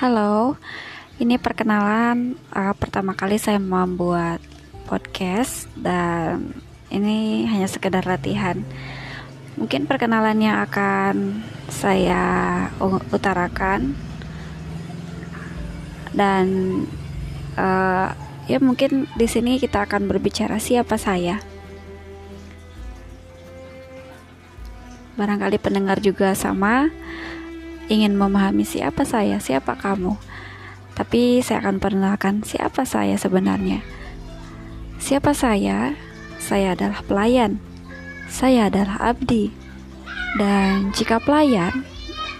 Halo, ini perkenalan uh, pertama kali saya membuat podcast dan ini hanya sekedar latihan. Mungkin perkenalannya akan saya utarakan dan uh, ya mungkin di sini kita akan berbicara siapa saya. Barangkali pendengar juga sama ingin memahami siapa saya, siapa kamu. Tapi saya akan perkenalkan siapa saya sebenarnya. Siapa saya? Saya adalah pelayan. Saya adalah abdi. Dan jika pelayan,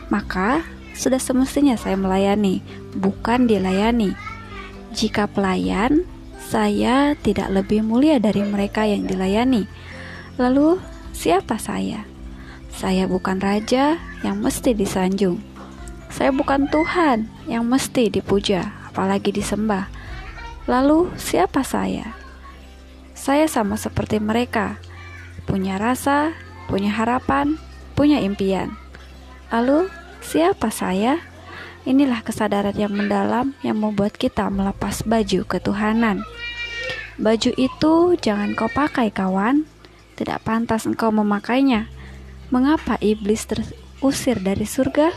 maka sudah semestinya saya melayani, bukan dilayani. Jika pelayan, saya tidak lebih mulia dari mereka yang dilayani. Lalu, siapa saya? Saya bukan raja yang mesti disanjung. Saya bukan Tuhan yang mesti dipuja, apalagi disembah. Lalu, siapa saya? Saya sama seperti mereka, punya rasa, punya harapan, punya impian. Lalu, siapa saya? Inilah kesadaran yang mendalam yang membuat kita melepas baju ketuhanan. Baju itu jangan kau pakai, kawan. Tidak pantas engkau memakainya Mengapa iblis terusir dari surga?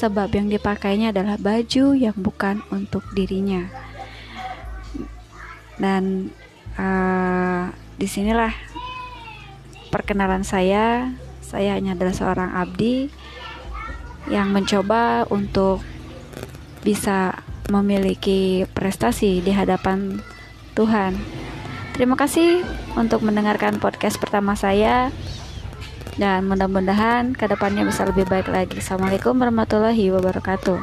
Sebab yang dipakainya adalah baju yang bukan untuk dirinya. Dan uh, di sinilah perkenalan saya. Saya hanya adalah seorang abdi yang mencoba untuk bisa memiliki prestasi di hadapan Tuhan. Terima kasih untuk mendengarkan podcast pertama saya dan mudah-mudahan ke depannya bisa lebih baik lagi. Assalamualaikum warahmatullahi wabarakatuh.